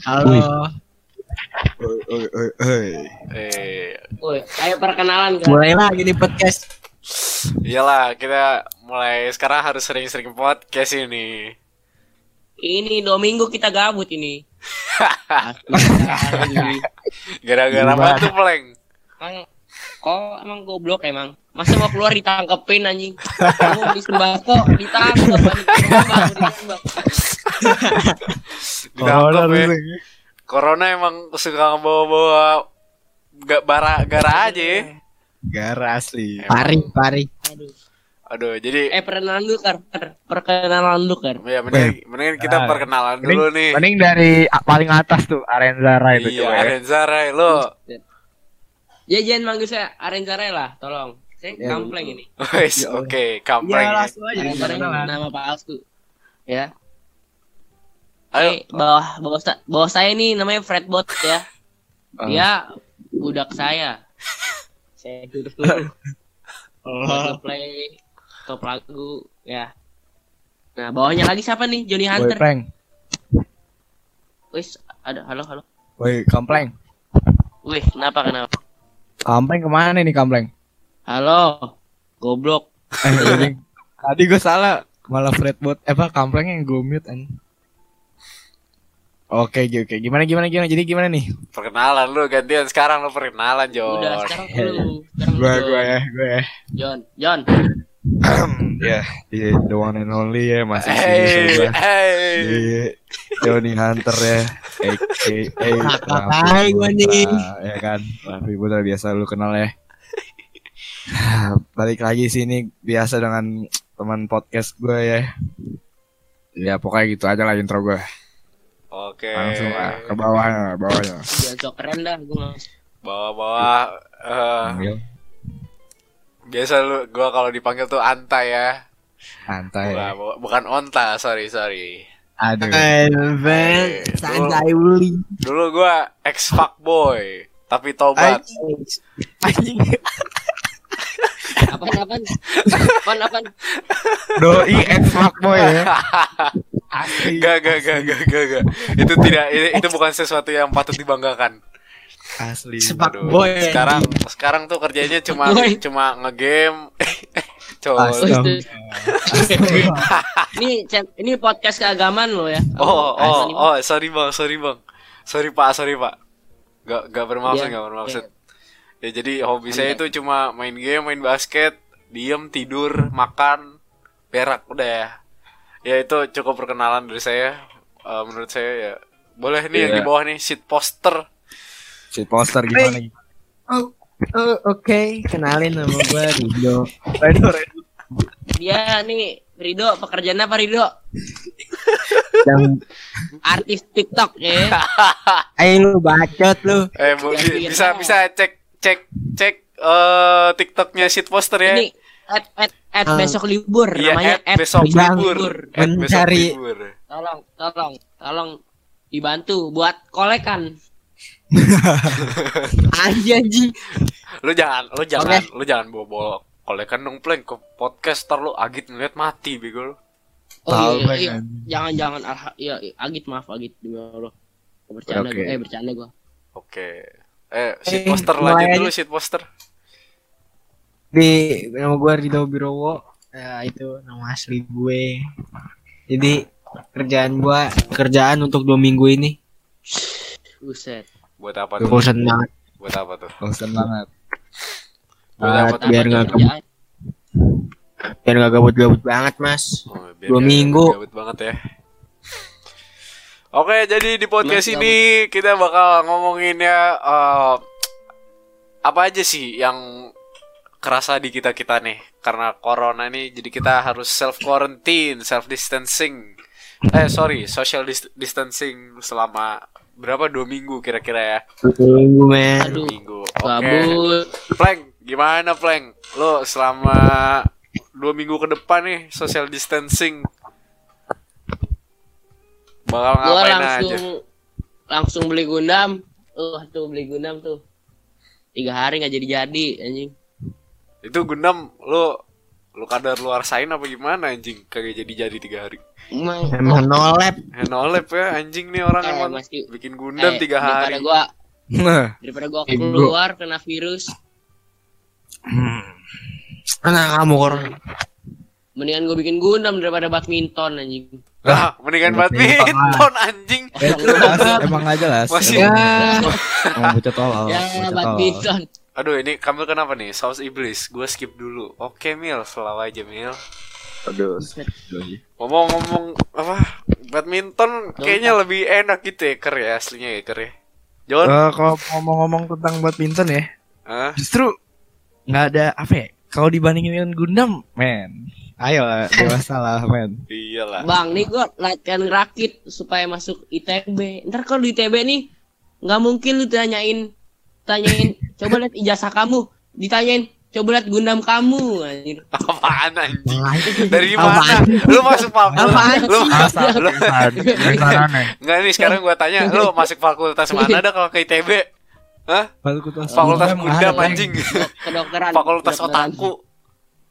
Halo. Oi, oi, oi, oi. Eh, Woi, ayo perkenalan kan. Mulai lagi nih podcast. iyalah kita mulai sekarang harus sering-sering podcast ini. Ini dua minggu kita gabut ini. Gara-gara apa tuh, Pleng? Emang kok emang goblok emang. Masa mau keluar ditangkepin anjing. Kamu beli sembako ditangkep. Ditangkap ya. nih. Corona emang suka ngebawa-bawa gak bara gara aja ya. Gara asli. Pari, pari. Aduh. Aduh, jadi Eh perkenalan dulu kan. Perkenalan dulu kan. ya mending, mending kita Ah. perkenalan dulu nih. Mending dari paling atas tuh Arenza Rai itu Iya, coba ya. Arenza Rai, lo. Ya jangan manggil saya Arenza Ray lah, tolong. Saya Ya, kampleng ini. Wes, oke, kampreng. ya. aja. Arenza Ray nama palsu. Ya. Ayo, Eh, bawah bawah bawah saya ini namanya Fredbot ya. Oh. Dia budak saya. saya duduk dulu. Lagu play top lagu ya. Nah, bawahnya lagi siapa nih? Johnny Woi, Hunter. Pleng. Wis, ada halo halo. Woi, Kampleng. Wih, kenapa kenapa? Kampleng ke mana nih Kampleng? Halo. Goblok. Eh, tadi, tadi gue salah. Malah Fredbot. Eh, apa Kampleng yang gue mute anjing. Oke, oke. Gimana, gimana, gimana? Jadi gimana nih? perkenalan lu gantian sekarang lu perkenalan, Jon. Udah, sekarang lu. Sekarang lu, Gue, John. gue ya, gue ya. John, John. Ya, di the one and only ya masih sini Hey, coba. hey. Di Johnny Hunter ya, aka Raffi hai gua nih. Ya kan, Raffi Putra biasa lu kenal ya. Balik lagi sini biasa dengan teman podcast gue ya. Ya pokoknya gitu aja lah intro gue. Oke. Langsung lah ke bawahnya, bawahnya. Sok keren dah, gue eh, Panggil, biasa lu gua kalau dipanggil tuh Anta ya. santai. Bukan, bu- bukan Onta, sorry, sorry. Aduh. Elven, santai uli. Dulu gua ex fuckboy, tapi tobat. Anjing. Apaan, apaan? Apaan, apaan? Doi ex fuckboy ya. Asli. Gak, gak, gak, gak, gak, gak. Itu tidak, itu, itu bukan sesuatu yang patut dibanggakan. Asli. Boy. Sekarang, sekarang tuh kerjanya cuma, Boy. cuma ngegame. Cowok. Ini ini podcast keagamaan lo ya. Oh, oh, Asli, oh, sorry bang, sorry bang, sorry pak, sorry pak, gak, gak bermaksud, Iya, gak bermaksud. Ya jadi hobi saya itu cuma main game, main basket, diem, tidur, makan, berak, udah ya. Ya itu cukup perkenalan dari saya. Eh, menurut saya ya boleh nih yang Iya. di bawah nih sheet poster. Si poster gimana? Oh, oh, oke. Kenalin nama gue Rido. Redo. Dia nih Rido pekerjaan apa Rido? Dan Artis TikTok ya. ayo lu bacot lu. Eh bu- Ya, iya. bisa bisa cek cek cek eh tiktoknya sheet poster ya. Ini at at at Ah. besok libur Iya, namanya at at besok Bang libur. At besok mencari- libur. Tolong, tolong, tolong dibantu buat kolekan. Anjing anjing. lu jangan lu jangan lu jangan bawa bawa kolekan dong pleng ke podcast ntar lu agit ngeliat mati bego lu Oh Tahu, iya, Bang, iya, anjing. jangan jangan iya, iya, Agit maaf Agit demi Allah. Bercanda Oke. gua, eh bercanda gua. oke eh sheet Eh, poster mulai lanjut aja. dulu sheet poster Di nama gue Rido Birowo. Ya, itu nama asli gue. Jadi kerjaan gue kerjaan untuk dua minggu ini. Buset. buat apa tuh Bosan banget. buat apa tuh Bosan banget. buat apa tuh biar nggak kerjaan? Biar gak gabut-gabut banget mas. Oh, biar dua nggak minggu. gabut banget ya Oke, jadi di podcast ini kita bakal ngomongin ya eh, apa aja sih yang kerasa di kita kita nih karena corona ini jadi kita harus self quarantine, self distancing. Eh sorry, social dis- distancing selama berapa dua minggu kira-kira ya? Dua minggu men. Dua minggu. Oke. Gabut. Pleng, gimana Pleng? Lo selama dua minggu ke depan nih social distancing bakal Gua ngapain langsung aja? langsung beli Gundam. Uh, tuh beli Gundam tuh. Tiga hari nggak jadi jadi anjing. Itu Gundam lo Lu kadar lu rasain apa gimana anjing? Kagak jadi-jadi tiga hari. Emang Emang no lab. Eh, nolep ya anjing nih orang Eh, emang masih- bikin Gundam eh, tiga hari. Daripada gua Nah, daripada gua keluar kena virus, Anak kamu corona. Mendingan gua bikin Gundam daripada badminton anjing. Ah, mendingan Badminton. anjing. emang gak jelas. Masih- Ya. Emang bocah tolol. ya badminton. Aduh, ini Kamil kenapa nih? Saus iblis. Gue skip dulu. Oke, Mil, selalu aja, Mil. Aduh. Ngomong-ngomong apa? Badminton kayaknya lebih enak gitu ya, Ker ya aslinya ya, Ker ya. John, Eh, kalau ngomong-ngomong tentang badminton ya, Hah? justru nggak ada apa ya? Kalau dibandingin dengan Gundam, men, ayo lah, dewasa lah, men. Iyalah. Bang, nih gua latihan rakit supaya masuk ITB. Ntar kalau di ITB nih nggak mungkin lu tanyain tanyain coba lihat ijazah kamu, ditanyain coba lihat Gundam kamu anjir. Apaan anjing? Dari mana? Apaan? Lu masuk fakultas. Apaan Lu lu. Enggak nih sekarang gua tanya, lu masuk fakultas mana dah kalau ke ITB? Hah? Fakultas Fakultas Gundam anjing. Kedokteran. Fakultas otaku.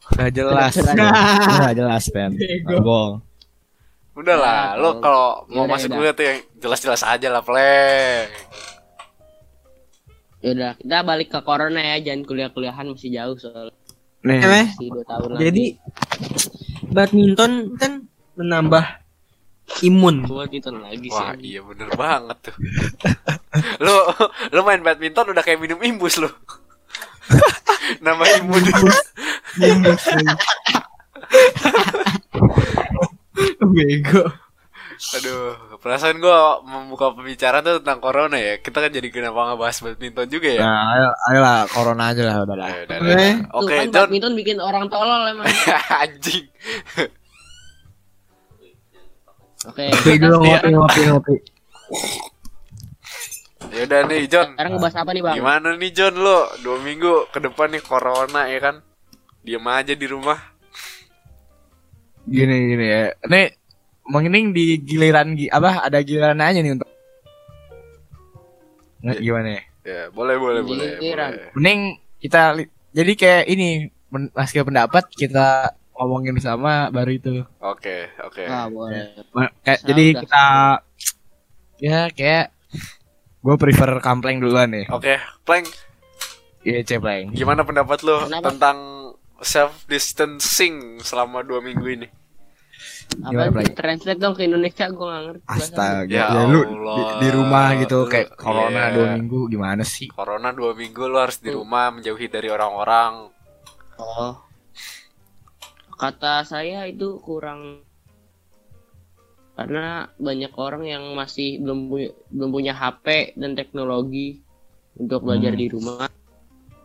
Gak jelas. Gak jelas, pen. Bohong. Udahlah, Ya, lu kalau mau Yaudah, masuk kuliah tuh yang jelas-jelas aja lah, pleng. Yaudah, kita balik ke corona ya, jangan kuliah-kuliahan masih jauh soal Nih, Eh, masih 2 tahun lagi. Jadi badminton kan menambah imun. buat itu lagi sih. Wah, iya bener banget tuh. lu lu main badminton udah kayak minum imbus lu. Nama imun. bego. Aduh, perasaan gua membuka pembicaraan tuh tentang corona ya. Kita kan jadi kenapa ngebahas badminton juga ya. Nah, ayo, ayolah, corona aja lah, udah lah. Ayo, Oke. Tuh Oke, kan John. badminton bikin orang tolol emang. Anjing. Oke. Ngopi kita dulu, Iya. ngopi, ngopi, ngopi. Ya udah nih, John. Sekarang ngebahas apa nih, Bang? Gimana nih John lo? Dua minggu ke depan nih corona ya kan? Diam aja di rumah. Gini gini ya. Nih, mengining di giliran gi- apa? Ada giliran aja nih untuk Nggak, gimana ya? Ya, boleh boleh boleh. Boleh. Mending kita jadi kayak ini masih pendapat kita ngomongin sama baru itu. Oke, oke. Ah, boleh. Kayak jadi kita ya kayak gue prefer kampleng duluan nih. Oke, Plank, Iya, cepleng. gimana pendapat lo Kenapa? tentang self distancing selama dua minggu ini? Gimana, Apa Blay? translate dong ke Indonesia gua nggak ngerti. Astaga, Ya ya, lu di, di rumah gitu Lu- kayak corona iya. dua minggu gimana sih? Corona dua minggu lo harus di rumah menjauhi dari orang-orang. Oh. Kata saya itu kurang karena banyak orang yang masih belum punya, belum punya HP dan teknologi untuk belajar Hmm. di rumah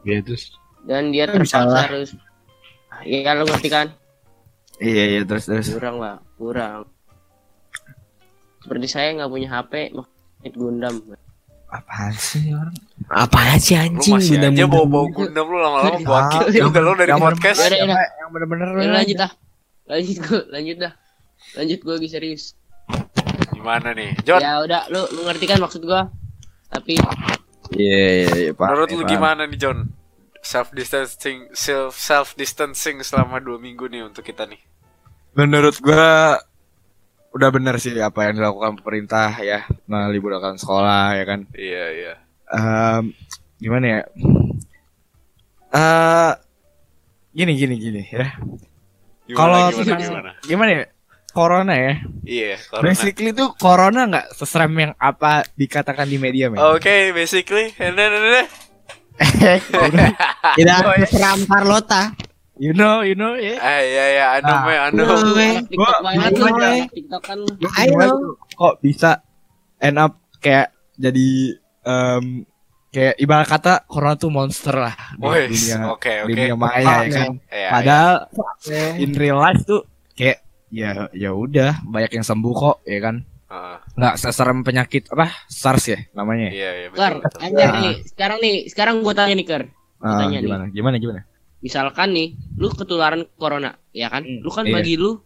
Ya terus. dan dia bisa terpaksa harus Iya lo ngerti kan? Iya iya terus terus. Kurang lah, kurang. Seperti saya nggak punya HP, main Gundam. Apaan sih orang? Apaan sih Lu anjing? masih aja Gundam-gundam. bawa-bawa Gundam lu lama-lama gua kick juga lo dari podcast. Yang bener-bener Ya, lanjut dah, lanjut gua, lanjut dah, lanjut gua lagi serius. Gimana nih? John, Ya udah, lu lu ngerti kan maksud gua? Tapi Iya iya iya Pak. menurut Iya, lu paham. gimana nih John? Self distancing, self self distancing selama dua minggu nih untuk kita nih. Menurut gua udah bener sih apa yang dilakukan pemerintah ya meliburkan sekolah ya kan. Iya iya. Em, gimana ya? Eh gini gini gini ya. Gimana, Kalau gimana, gimana? Gimana ya? Corona ya. Iya, corona. Basically tuh corona nggak seserem yang apa dikatakan di media men. Oke, basically, and then, and then, Tidak seram Carlota. you know, you know ya. eh ya ya, anu Nah, me, anu. Anak TikTok gua- banget lu, TikTok kan. Gimana tuh kok bisa end up kayak jadi em, kayak ibarat kata corona tuh monster lah di Wih, dunia oke oke. dunia maya ya kan. Iya, Padahal Eh, in real life tuh kayak ya ya udah banyak yang sembuh kok ya kan. Nggak seserem penyakit apa SARS ya namanya. ya? Iya, iya, Ker, betul. betul. anjir Ah. nih, sekarang nih, sekarang gua tanya nih Ker. Ah, Tanya nih. gimana? Gimana gimana? Misalkan nih, lu ketularan corona, ya kan? Hmm, Lu kan iya. bagi lu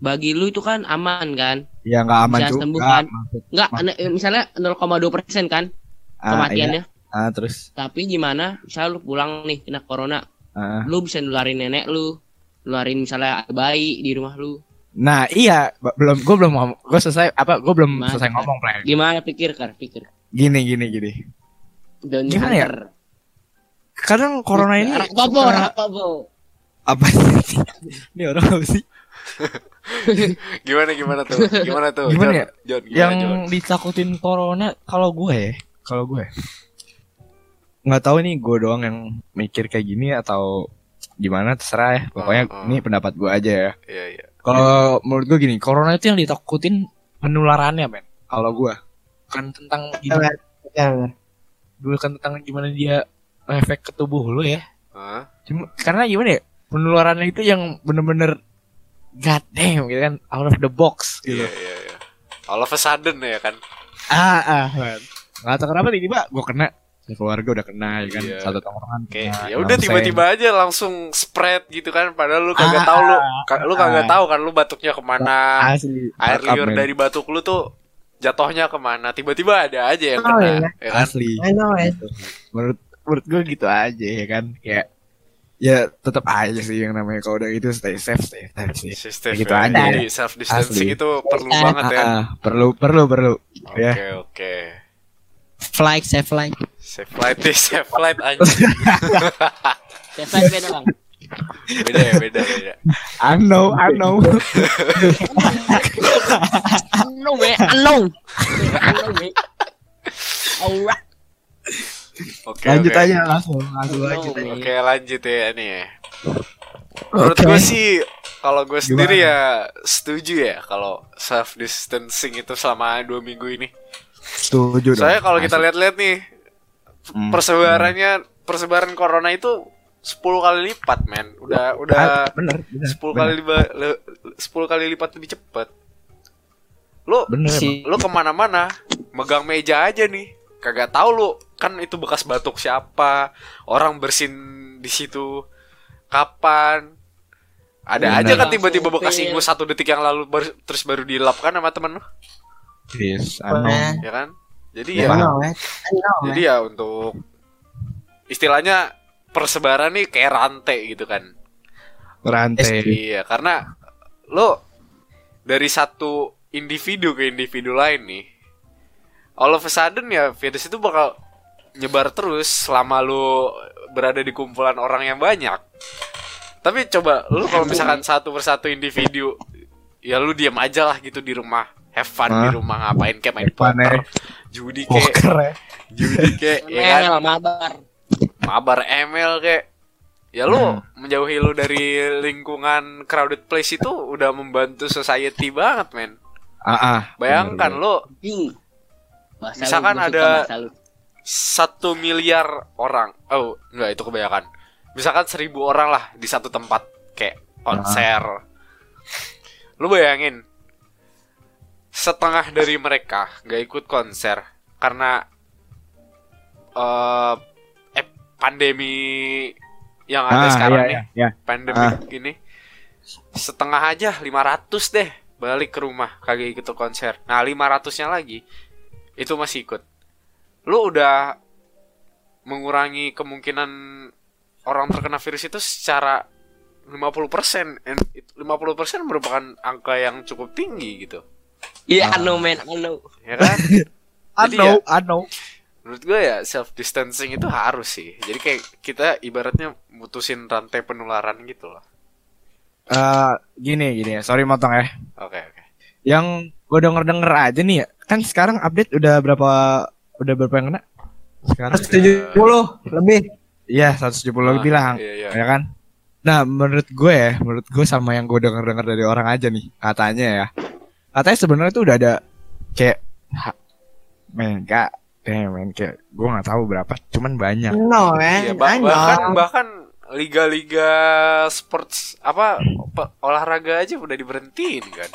bagi lu itu kan aman kan? Ya nggak aman Bisa juga. sembuh, kan? maksud- eh, misalnya 0,2% kan ah, kematiannya. iya. Ah, terus Tapi gimana? Misal lu pulang nih kena corona, ah, lu bisa nularin nenek lu, ngeluarin misalnya ada bayi di rumah lu. Nah iya, belum gue belum ngomong, gue selesai apa? Gue belum Mantap. selesai ngomong, Frank. Gimana pikir kar? Pikir. Gini gini gini. Don't Gimana ya? Kadang corona ini Rapopo, rapopo. apa sih? Ini orang apa sih? Gimana gimana tuh? Gimana tuh? Gimana John? ya? John, gimana, yang John? ditakutin corona kalau gue ya, kalau gue nggak tahu nih gue doang yang mikir kayak gini atau gimana terserah ya. Pokoknya Uh, uh. ini pendapat gue aja ya. Iya iya. Kalau menurut gue gini, corona itu yang ditakutin penularannya, men. Kalau gue kan tentang gimana, Ya, bukan tentang gimana dia efek ke tubuh lu ya. Hah? Cuma karena gimana ya? Penularannya itu yang bener-bener god damn gitu kan out of the box gitu. Iya iya iya. All of a sudden ya kan. Ah, ah, man. Nggak tahu kenapa tiba-tiba gue kena. Ya, keluarga udah kena ya kan Iya. satu tongkrongan. Kayak ya udah tiba-tiba aja langsung spread gitu kan padahal lu kagak Ah, tahu lu ah, ka- lu kagak ah. tahu kan lu batuknya ke mana. asli Air liur man. dari batuk lu tuh jatuhnya ke mana tiba-tiba ada aja yang Oh, kena iya. ya kan asli. I know it. Menurut menurut gue gitu aja ya kan kayak ya tetap aja sih yang namanya kalau udah itu stay safe stay safe sih. Sistem Gitu ya. aja. Jadi self distancing Asli. itu perlu Ah, banget ya. Ah, ah, perlu perlu perlu Oke ya. oke. Flight, safe flight. Safe flight deh, safe flight anjing. Saya beda bang. Beda ya, beda beda. I know I know. Ano me, ano? Ano me? Alright. Oke Lanjut oke. aja langsung langsung man. Oke lanjut ya nih ya. Menurut Oke. gue sih kalau gue sendiri ya setuju ya kalau self distancing itu selama dua minggu ini. Setuju dong. Soalnya kalau kita lihat-lihat nih Hmm. persebarannya persebaran corona itu 10 kali lipat men. Udah udah Ah, bener, bener, 10 bener. kali liba- le- 10 kali lipat lebih cepet. Lu bener. Si- lu ke mana-mana megang meja aja nih kagak tahu lu kan itu bekas batuk siapa orang bersin di situ kapan ada Bener. aja kan tiba-tiba bekas Langsung ingus satu detik yang lalu baru- terus baru dilap kan sama temen lu Yes, ya kan jadi Ya, ya I paham. know it. I know jadi ya untuk istilahnya persebaran nih kayak rantai gitu kan Rantai. Iya, karena lo dari satu individu ke individu lain nih, all of a sudden ya virus itu bakal nyebar terus selama lo berada di kumpulan orang yang banyak. Tapi coba lu kalau misalkan satu persatu individu, ya lu diam aja lah gitu di rumah, have fun di rumah ngapain kayak main fun, poker, eh. Judi kayak, Poker ya. judi kayak, ya kan, mabar. mabar ML kayak. Ya lu Hmm. menjauhi lu dari lingkungan crowded place itu udah membantu society banget men. Ah, ah. bayangkan Bener, lu Misalkan lu, ada- satu miliar orang. Oh enggak itu kebanyakan. Misalkan seribu orang lah di satu tempat kayak konser. Lu bayangin setengah dari mereka nggak ikut konser karena eh eh, pandemi yang ada Ah, sekarang iya, nih. iya, iya. pandemi ini setengah aja 500 deh balik ke rumah kagak ikut konser. Nah 500 nya lagi itu masih ikut. Lu udah mengurangi kemungkinan orang terkena virus itu secara 50% and it- 50% merupakan angka yang cukup tinggi gitu Iya, Ah. ano men, ano. ya kan I Jadi know, ya- I know. menurut gue ya self distancing itu harus sih jadi kayak kita ibaratnya mutusin rantai penularan gitu loh Eh, gini, gini ya. Sorry motong ya. oke oke Yang gue denger-denger aja nih ya. Kan sekarang update udah berapa udah berapa yang kena? Sekarang 70 lebih. Iya, 170 Ah, lebih lah. iya, iya. Ya kan? Nah, menurut gue ya, menurut gue sama yang gue denger-denger dari orang aja nih, katanya ya. Katanya sebenarnya tuh udah ada kayak ha, men, gak damn, men, kayak gue nggak tahu berapa, cuman banyak. No, Iya, man. bah- I bahkan bahkan liga-liga sports apa olahraga aja udah diberhentiin kan.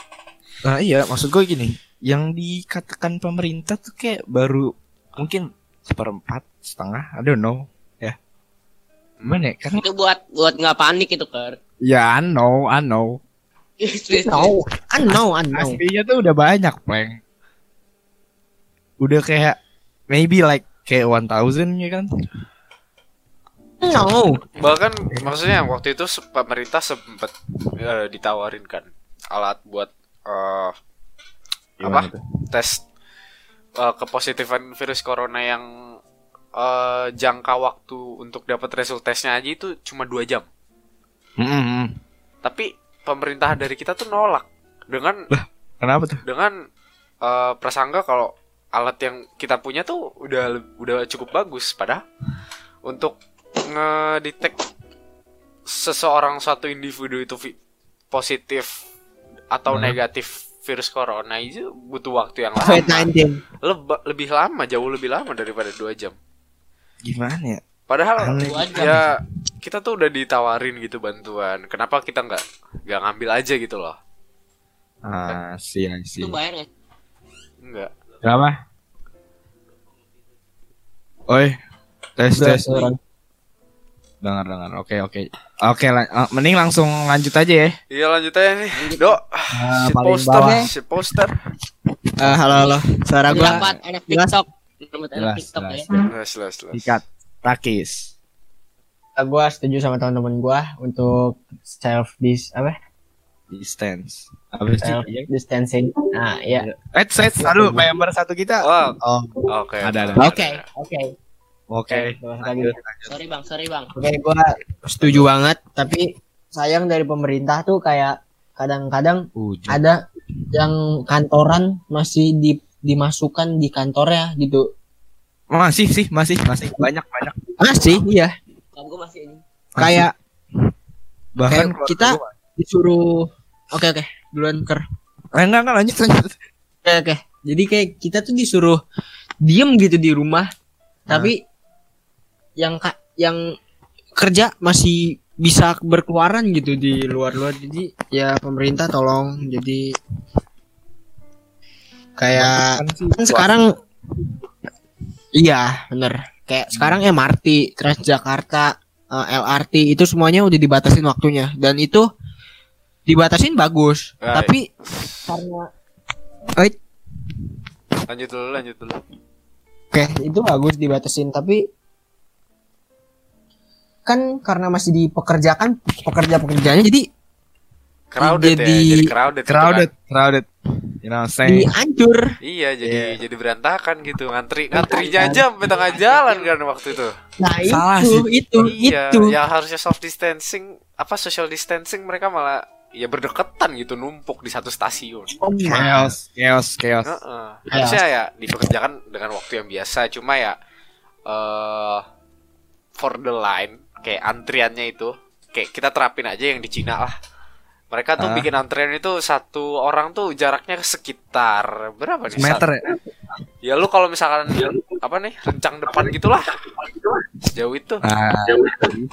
Nah, iya, maksud gue gini, yang dikatakan pemerintah tuh kayak baru mungkin seperempat, setengah, I don't know, ya. Gimana ya? Karena Itu buat buat nggak panik itu, Kar. ya I know, I know. No, I know, I know. Aslinya tuh udah banyak, Pleng. Udah kayak maybe like kayak 1000 ya kan. No. Bahkan maksudnya waktu itu pemerintah sempat eh, ditawarin kan alat buat eh, Gimana Apa? tuh? tes eh, kepositifan virus corona yang eh, jangka waktu untuk dapat result tesnya aja itu cuma dua jam. Mm-mm. Tapi pemerintah dari kita tuh nolak dengan Kenapa tuh? dengan eh, prasangka kalau alat yang kita punya tuh udah udah cukup bagus padahal untuk ngedetect seseorang suatu individu itu positif atau Hmm. negatif virus corona itu butuh waktu yang lama COVID-19. Leba- lebih lama jauh lebih lama daripada dua jam Gimana ya? padahal Aneh. Ya kita tuh udah ditawarin gitu bantuan kenapa kita nggak nggak ngambil aja gitu loh Ah, sih, I see. Itu bayar nggak? enggak Kenapa? Oi, tes tes. Dengar dengar. Oke oke. Oke, ah, mending langsung lanjut aja ya. iya lanjut aja nih dok Ah, paling poster bawah. shit poster Eh, halo halo. Suara gua Dapat anak jelas. TikTok. Dapat anak Jelas, TikTok jelas. ya. jelas jelas jelas Sikat. Takis. eh, gua setuju sama teman-teman gua untuk self dis apa? Distance. Apa sih? Self distancing. Nah, iya. Eh, set, aduh, member satu kita. oh Oh, oke Ada, ada. Oke, oke. oke. Sorry bang, sorry bang. Oke, gua setuju banget, tapi sayang dari pemerintah tuh kayak kadang-kadang ada yang kantoran masih di dimasukkan di kantornya gitu. Masih sih, masih, masih banyak banyak. Masih, iya. Gue masih ini. Kayak Bahkan kayak kita disuruh Oke, oke. Duluan ker. eh, enggak enggak lanjut lanjut. Oke, oke. Jadi kayak kita tuh disuruh diem gitu di rumah, tapi yang ka- yang kerja masih bisa berkeluaran gitu di luar-luar. Jadi ya pemerintah tolong jadi kayak Kan kan sekarang iya bener kayak sekarang MRT Transjakarta eh, LRT itu semuanya udah dibatasin waktunya. Dan itu dibatasin bagus. Right. tapi karena Eh, lanjut dulu lanjut dulu. Oke, itu bagus dibatasin, tapi kan karena masih dipekerjakan pekerja-pekerjanya jadi crowded Jadi- ya jadi crowded gitu crowded, kan. crowded. You know, saying. dihancur. iya jadi Iya. jadi berantakan gitu ngantri ngantrinya aja sampai tengah jalan kan waktu itu Nah, Salah itu, sih. itu, iya itu. yang harusnya soft distancing apa social distancing mereka malah ya berdekatan gitu numpuk di satu stasiun Oh, chaos, chaos, chaos. Heeh. harusnya ya dipekerjakan dengan waktu yang biasa cuma ya eh for the line kayak antriannya itu kayak kita terapin aja yang di Cina lah mereka tuh Ah. bikin antrian itu satu orang tuh jaraknya sekitar berapa nih Meter ya? ya lu kalau misalkan apa nih rencang depan gitulah sejauh itu Nah,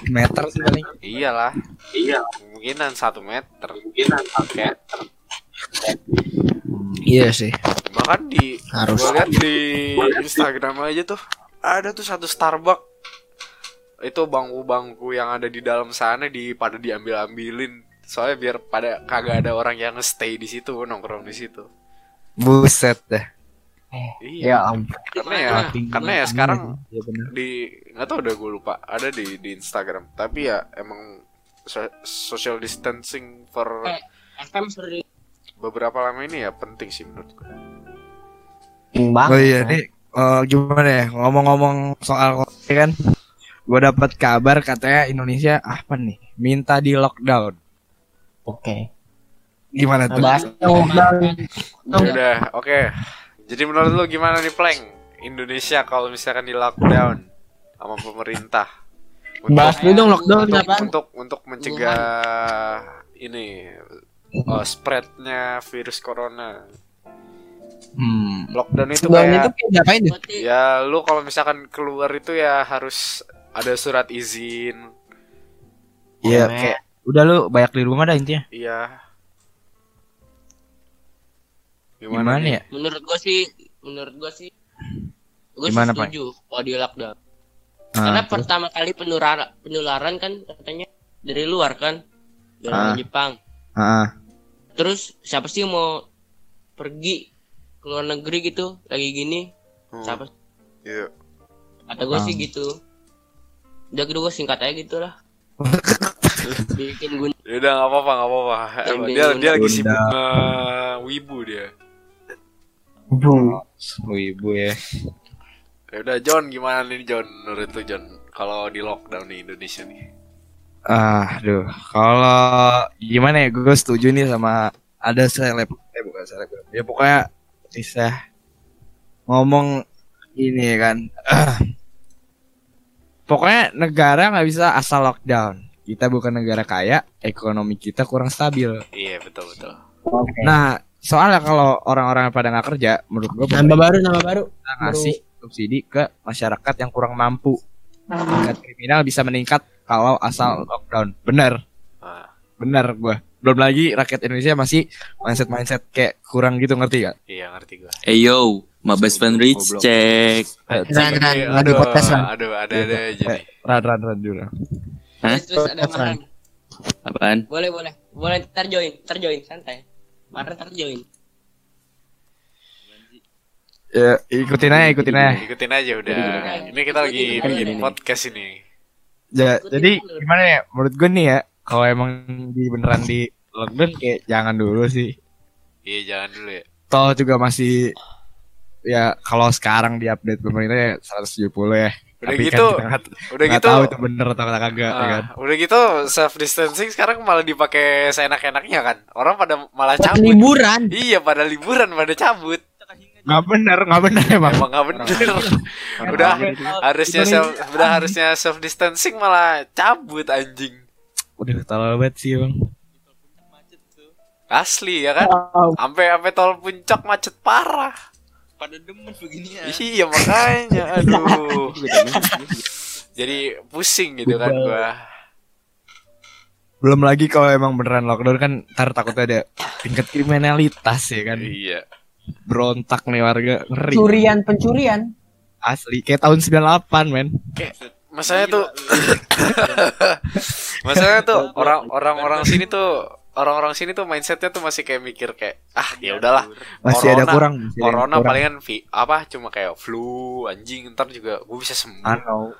meter sih paling. iyalah iya kemungkinan satu meter kemungkinan kayak Iya sih. bahkan di Harus. gua lihat di Instagram aja tuh ada tuh satu Starbucks itu bangku-bangku yang ada di dalam sana di pada diambil ambilin soalnya biar pada kagak ada orang yang stay di situ nongkrong di situ Buset dah. iya Ya ampun. karena ya karena ya sekarang bener. di nggak tahu udah gue lupa ada di di Instagram tapi ya emang so- social distancing for Eh. Beberapa lama ini ya penting sih menurut gue Bang. Oh iya nih eh, gimana ya ngomong-ngomong soal kan gue dapat kabar katanya Indonesia apa nih minta di lockdown Oke. gimana Nah, tuh bahas Oh. udah oke jadi menurut lu gimana nih Pleng Indonesia kalau misalkan di lockdown sama pemerintah untuk Bahas dulu dong lockdown untuk, apa? untuk untuk mencegah ini eh, spreadnya virus corona hmm. lockdown itu Sebelum itu kayak kayak ngapain berarti ya lu kalau misalkan keluar itu ya harus ada surat izin Iya kayak udah lu banyak di rumah dah intinya iya gimana, nih? ya menurut gua sih menurut gua sih gua sih Gimana, Pak? setuju kalau di lockdown Ah, karena terus? pertama kali penularan penularan kan katanya dari luar kan dari Ah. Jepang Ah, terus siapa sih yang mau pergi ke luar negeri gitu lagi gini Hmm, siapa iya. kata gue Ah. sih gitu Udah gitu gue singkat aja gitu lah. Bikin gun Ya udah nggak apa-apa nggak apa-apa. Emang Dia dia lagi sibuk nge-wibu dia. Lu ibu ya. Ya udah John gimana nih John menurut lu John kalau di lockdown di Indonesia nih? Ah, aduh. Kalau gimana ya, gue setuju nih sama ada seleb, eh bukan seleb, ya pokoknya bisa ngomong ini kan. pokoknya negara nggak bisa asal lockdown. Kita bukan negara kaya, ekonomi kita kurang stabil. Iya betul betul. Nah, soalnya kalau orang-orang pada nggak kerja, menurut gue Nambah baru, nambah baru. ngasih subsidi ke masyarakat yang kurang mampu. Tingkat kriminal bisa meningkat kalau asal lockdown. Bener, Ah, bener gue. Belum lagi rakyat Indonesia masih mindset mindset kayak kurang gitu ngerti gak? iya ngerti gua. Hey yo, my best friend Rich cek. Ran, ran, lagi podcast Ran. aduh ada ada aja nih. Ran ran ran dulu. Hah? terus, ada Marhan. Apaan? Boleh boleh. Boleh ntar join, ntar join santai. Marhan ntar join. Ya, ikutin aja, ikutin aja. Ikutin aja udah. Ini kita lagi bikin podcast ini. Ja- jadi gimana ya? Menurut gue nih ya, kalau emang di beneran di lockdown kayak jangan dulu sih. Iya jangan dulu ya. Toh juga masih ya kalau sekarang di update pemerintah ya 170 ya. Udah Tapi gitu, kan kita nggak- udah nggak gitu. tahu itu bener atau kagak ya kan. Ah, udah gitu self distancing sekarang malah dipakai seenak-enaknya kan. Orang pada malah Buat cabut. liburan. Iya pada liburan pada cabut. Nggak bener, nggak bener emang. Emang nggak bener. udah harusnya self, udah harusnya self distancing malah cabut anjing. Udah terlalu banget sih bang. Asli ya kan? Sampai sampai tol puncak macet parah. Pada demen begini ya. Iya makanya aduh. Jadi pusing gitu kan gua. Belum lagi kalau emang beneran lockdown kan ntar takutnya ada tingkat kriminalitas ya kan. Iya. Berontak nih warga ngeri. Curian, pencurian. Asli kayak tahun 98 men. Masalahnya tuh Masalahnya tuh orang orang orang sini tuh orang-orang sini tuh mindsetnya tuh masih kayak mikir kayak ah ya udahlah Masih ada Corona- kurang. masih ada corona kurang. palingan vi, apa cuma kayak flu anjing ntar juga gue bisa sembuh Ano.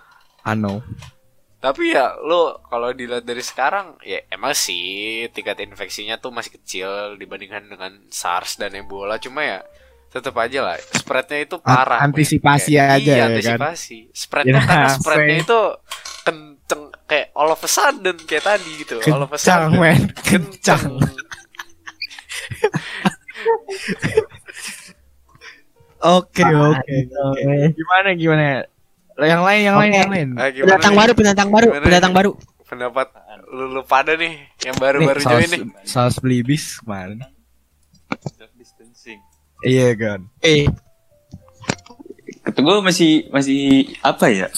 Ano. tapi ya lo kalau dilihat dari sekarang ya emang sih tingkat infeksinya tuh masih kecil dibandingkan dengan SARS dan Ebola cuma ya tetap aja lah spreadnya itu parah An- antisipasi Kayak- aja iya, ya kan? antisipasi spreadnya Ya, karena spreadnya say. itu kenceng kayak all of a sudden kayak tadi gitu all of a Kencang sudden men. kenceng Oke oke. oke. Gimana gimana? Yang lain yang lain Oke. yang lain. Ah, Pendatang nih? baru, pendatang baru, Gimana pendatang nih? baru. pendapat lu, lu pada nih yang Nih, baru-baru join nih saus, beli bis kemarin. Iya kan. Eh, Kata gue masih masih apa ya?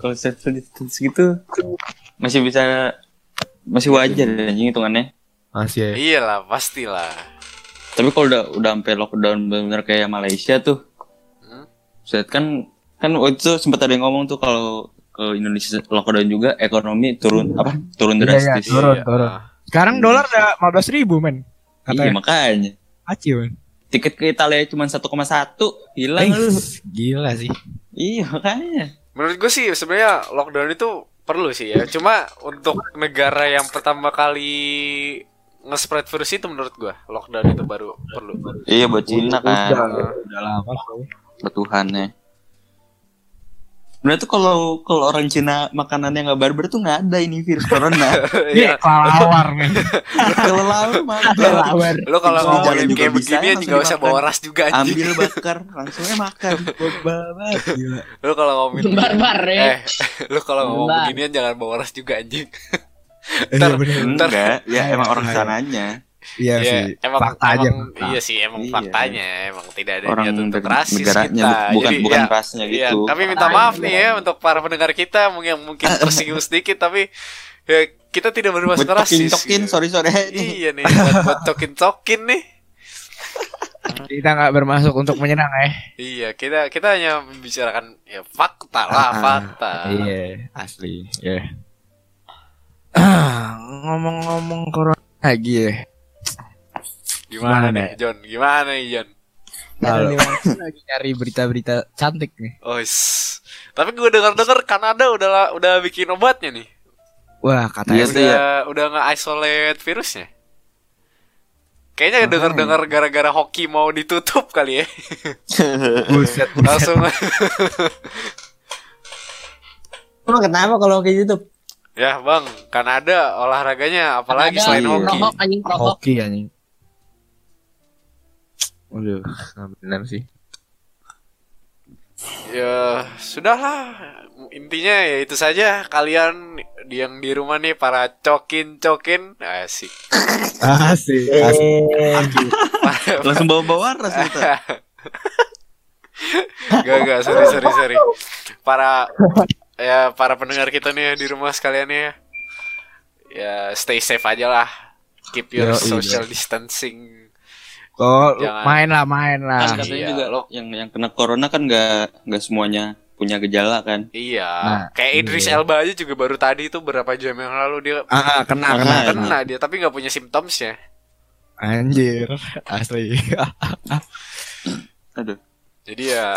Kalau self distance gitu masih bisa masih wajar anjing hitungannya. Masih ya. iyalah pastilah Tapi kalau udah udah sampai lockdown benar-benar kayak Malaysia tuh. Hmm? Set kan kan waktu itu sempat ada yang ngomong tuh kalau ke Indonesia lockdown juga ekonomi turun apa? Turun Iya, iya, drastis. turun, Iya, turun. Sekarang dolar udah 15 ribu men. Iya Katanya. makanya. Aci men. Tiket ke Italia cuma 1,1 hilang Eh, lu. gila sih. Iya makanya. Menurut gue sih sebenarnya lockdown itu perlu sih ya cuma untuk negara yang pertama kali nge-spread virus itu menurut gue lockdown itu baru perlu Iya buat Cina kan. Udah, lama. Bertuhannya. Sebenarnya tuh kalau kalau orang Cina makanannya nggak barbar tuh nggak ada ini virus corona. Iya. Kelawar men. kalau lalu mah Kelawar. lo kalau ngomongin jalan juga kayak bisa, begini juga usah bawa ras juga anjing ambil bakar langsungnya makan. banget gila. lo kalau ngomongin Barbar ya. eh lo kalau ngomong Barbar. beginian jangan bawa ras juga anjing Iya. Ntar- Enggak, ya emang orang sananya. Iya Iya, sih. emang, Fakta aja. emang fakta. iya sih emang Iya. faktanya emang tidak ada Orang niat untuk rasis negaranya kita bu- bukan Jadi, bukan ya, rasnya Iya, gitu. kami minta maaf nih ya untuk para pendengar kita mungkin yang mungkin tersinggung sedikit tapi ya kita tidak bermaksud Buat rasis. cokin gitu. sorry sorry. Iya nih, buat, buat cokin-cokin nih. Kita nggak bermasuk untuk menyerang eh. Iya, kita kita hanya membicarakan ya fakta lah, Ah, fakta. Iya, asli. Iya. Ah, ngomong-ngomong corona lagi ya. Gimana Gimana, nih, John? Gimana nih, John? Halo. lagi nyari berita-berita cantik nih. Oh, is. Tapi gue dengar-dengar Kanada udah udah bikin obatnya nih. Wah, katanya Iya sih tuh ya. Udah udah nge-isolate virusnya. Kayaknya dengar-dengar gara-gara hoki mau ditutup kali ya. buset, buset. Langsung Emang kenapa kalau kayak gitu? ya, Bang, Kanada olahraganya apalagi Ada selain hoki. Anjing hoki anjing. Waduh, nggak benar sih. Ya, sudahlah. Intinya ya itu saja kalian yang di rumah nih para cokin-cokin asik. Asik, asik. Langsung bawa-bawa ras kita. Gak gak sorry sorry sorry. Para ya para pendengar kita nih di rumah sekalian nih ya. Ya stay safe aja lah. Keep your Yo, iya. social distancing. Oh, Jangan. main lah, main Kan lah. katanya Iya, juga lo- yang yang kena corona kan nggak nggak semuanya punya gejala kan. Iya, Nah, kayak Idris iya. Elba aja juga baru tadi itu berapa jam yang lalu dia Ah, ah, kena, Ah, kena, ah, kena dia tapi nggak punya simptomsnya. Anjir, asli. Aduh. Jadi ya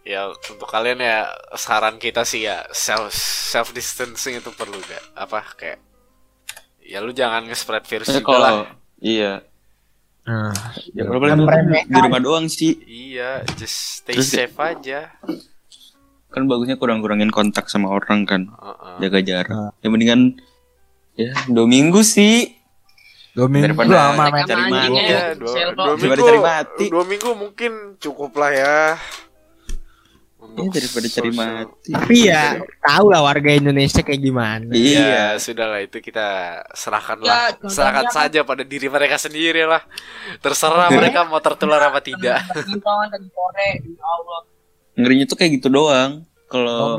ya untuk kalian ya saran kita sih ya self self distancing itu perlu gak apa kayak ya lu jangan nge-spread virus Saya juga lah. kalau iya Nah, ya kalau paling Meremehkan. di rumah doang sih. Iya, just stay Terus- safe aja. Kan bagusnya kurang-kurangin kontak sama orang kan. Heeh. Jaga jarak. Ya mendingan ya dua minggu sih. dua minggu Daripada lama, men. cari Anjing mati. ya. Iya, dua, Sel, dua. Daripada minggu, dua minggu mungkin cukup lah ya. Ya, daripada cari mati. Tapi ya tahu lah warga Indonesia kayak gimana. Iya. Ya, sudahlah itu kita serahkan Ya, serahkan kan- saja pada diri mereka sendiri lah. Terserah mereka mau tertular apa tidak. Ya. Ngerinya tuh kayak gitu doang. Kalau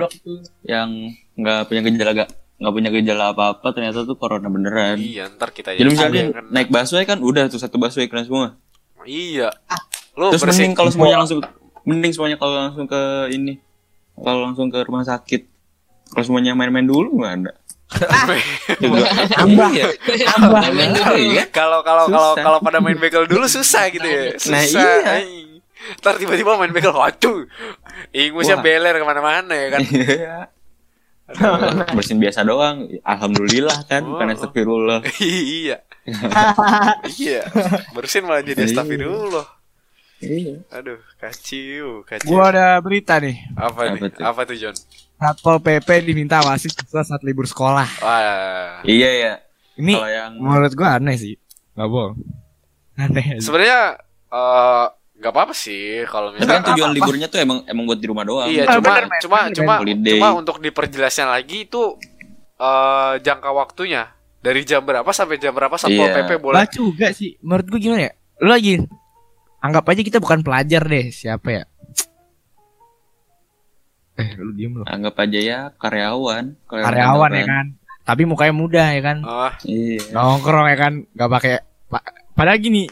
yang nggak punya gejala nggak nggak punya gejala apa-apa ternyata tuh corona beneran. iya, ntar kita Jadi misalnya naik busway kan udah tuh satu busway kena semua. Iya. Lu Terus mending kalau semuanya langsung mending semuanya kalau langsung ke ini kalau langsung ke rumah sakit. Kalau semuanya main-main dulu nggak ada. Tambah. Iya. Tambah. Main dulu ya. kalau kalau kalau kalau pada main begal dulu susah gitu ya. Susah. Nah, iya. Ntar tiba-tiba main begal, waduh. Ingusnya beler ke mana-mana ya kan. Iya. Bersin biasa doang. Alhamdulillah kan, Oh. bukan astagfirullah. iya. iya. Bersin malah jadi Iya. astagfirullah. Iya. Aduh, kacau, kacau. Gua ada berita nih. apa, Apa nih? tuh? Apa tuh, John? Satpol PP diminta wasit siswa saat libur sekolah. Wah. Iya ya. Ini yang menurut gua aneh sih. Gak bohong. Aneh. Sebenarnya eh nggak apa-apa sih kalau tapi kan misalnya tujuan liburnya tuh emang emang buat di rumah doang. Iya, Ah, cuma bener, cuma Bener, cuma. Holiday. cuma untuk diperjelasnya lagi itu eh jangka waktunya dari jam berapa sampai jam berapa Satpol Iya. PP boleh. Lah juga sih. Menurut gua gimana ya? Lu lagi anggap aja kita bukan pelajar deh. Siapa ya? Eh, lu diem lu. Anggap aja ya karyawan. Karyawan ya kantoran. kan. Tapi mukanya muda ya kan. Ah, Iya. Nongkrong ya kan. Gak pakai pa- padahal gini.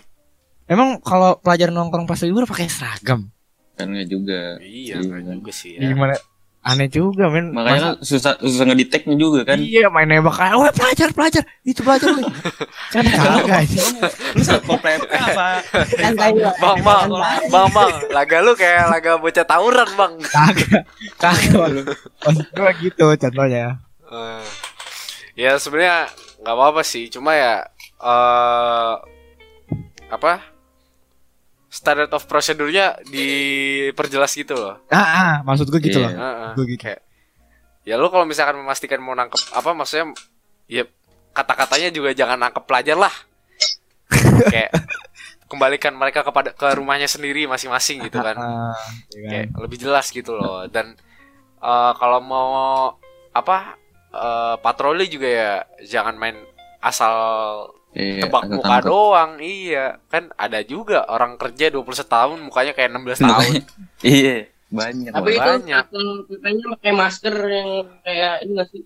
Emang kalau pelajar nongkrong pas libur pakai seragam? Kan nggak juga. iya, Iya. nggak juga sih ya. Gimana? Aneh juga men. Makanya kan susah susah ngedeteknya juga kan. Iya main nembak kayak, wah pelajar pelajar itu pelajar lu. kan kagak. Lu satpol PP apa? Bang, bang, bang, bang, laga lu kayak laga bocah tawuran, bang. Kagak, kagak. Maksud gua gitu contohnya. Eh, ya sebenarnya nggak apa-apa sih, cuma ya eh apa standard of procedure-nya diperjelas gitu loh. Ah, ah maksud gua gitu Iya. loh. Heeh. Gua gitu. Kayak ya lu kalau misalkan memastikan mau nangkep apa maksudnya ya kata-katanya juga jangan nangkep pelajar lah. kayak kembalikan mereka kepada ke rumahnya sendiri masing-masing gitu kan. Ah, iya kan. kayak lebih jelas gitu loh dan eh, kalau mau apa eh, patroli juga ya jangan main asal Iya, tebak muka tangkap. doang iya kan ada juga orang kerja 21 tahun mukanya kayak 16 tahun Iya, banyak. Tapi banget. itu Banyak. PP-nya pakai masker yang kayak ini nggak sih?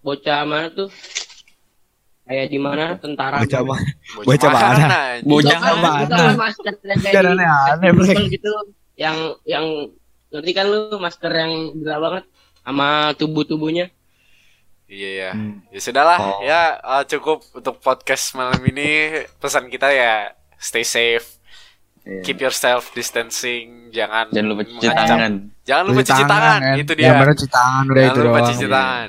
Bocah mana tuh? Kayak di mana tentara. Bocah mah. Bocah Bocah mana? Bocah mana? masker yang kayak di- Black. gitu yang yang ngerti kan lu masker yang gila banget sama tubuh-tubuhnya. Iya ya Hmm. ya sudahlah Oh. ya eh, cukup untuk podcast malam ini pesan kita ya stay safe Iya. keep yourself distancing, jangan Jangan lupa cuci mengancam. tangan. Jangan lupa cuci tangan, kan. itu Ya dia. bener cuci tangan udah Jangan itu lupa doang. cuci tangan.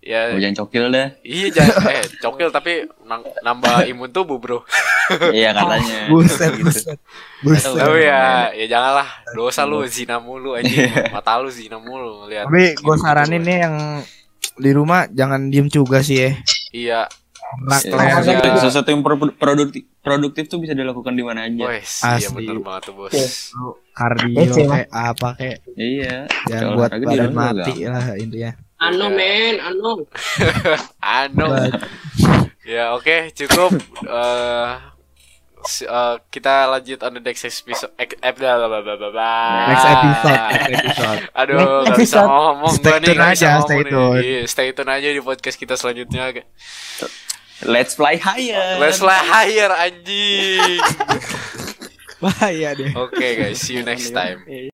Ya, Oh, jangan cokil dah. iya jangan eh cokil tapi nang- nambah imun tubuh, Bro. Iya katanya. Buset, Gitu. buset. Buset. Tahu. Oh ya, ya janganlah. Dosa lu zina mulu anjing. Mata lu zina mulu lihat. Tapi gue saranin nih yang di rumah jangan diem juga sih ya. Iya. Rak Iya, Sesuatu- yang pro- produktif, produktif tuh bisa dilakukan di mana aja. Wes, iya Asli. bener banget tuh, Bos. Kardio kayak apa kayak Iya. jangan buat badan mati lah intinya. Anu men, anu. Anu. Ya, oke, cukup Eh si- eh, kita lanjut on the next episode. Ep, bla, bla. Next episode, next episode. Aduh, Next gak bisa ngomong Stay nih, tune aja, stay tune. Iya, stay tune aja di podcast kita selanjutnya. Let's fly higher. Let's fly higher anjing. Bahaya deh. Oke guys, see you next time.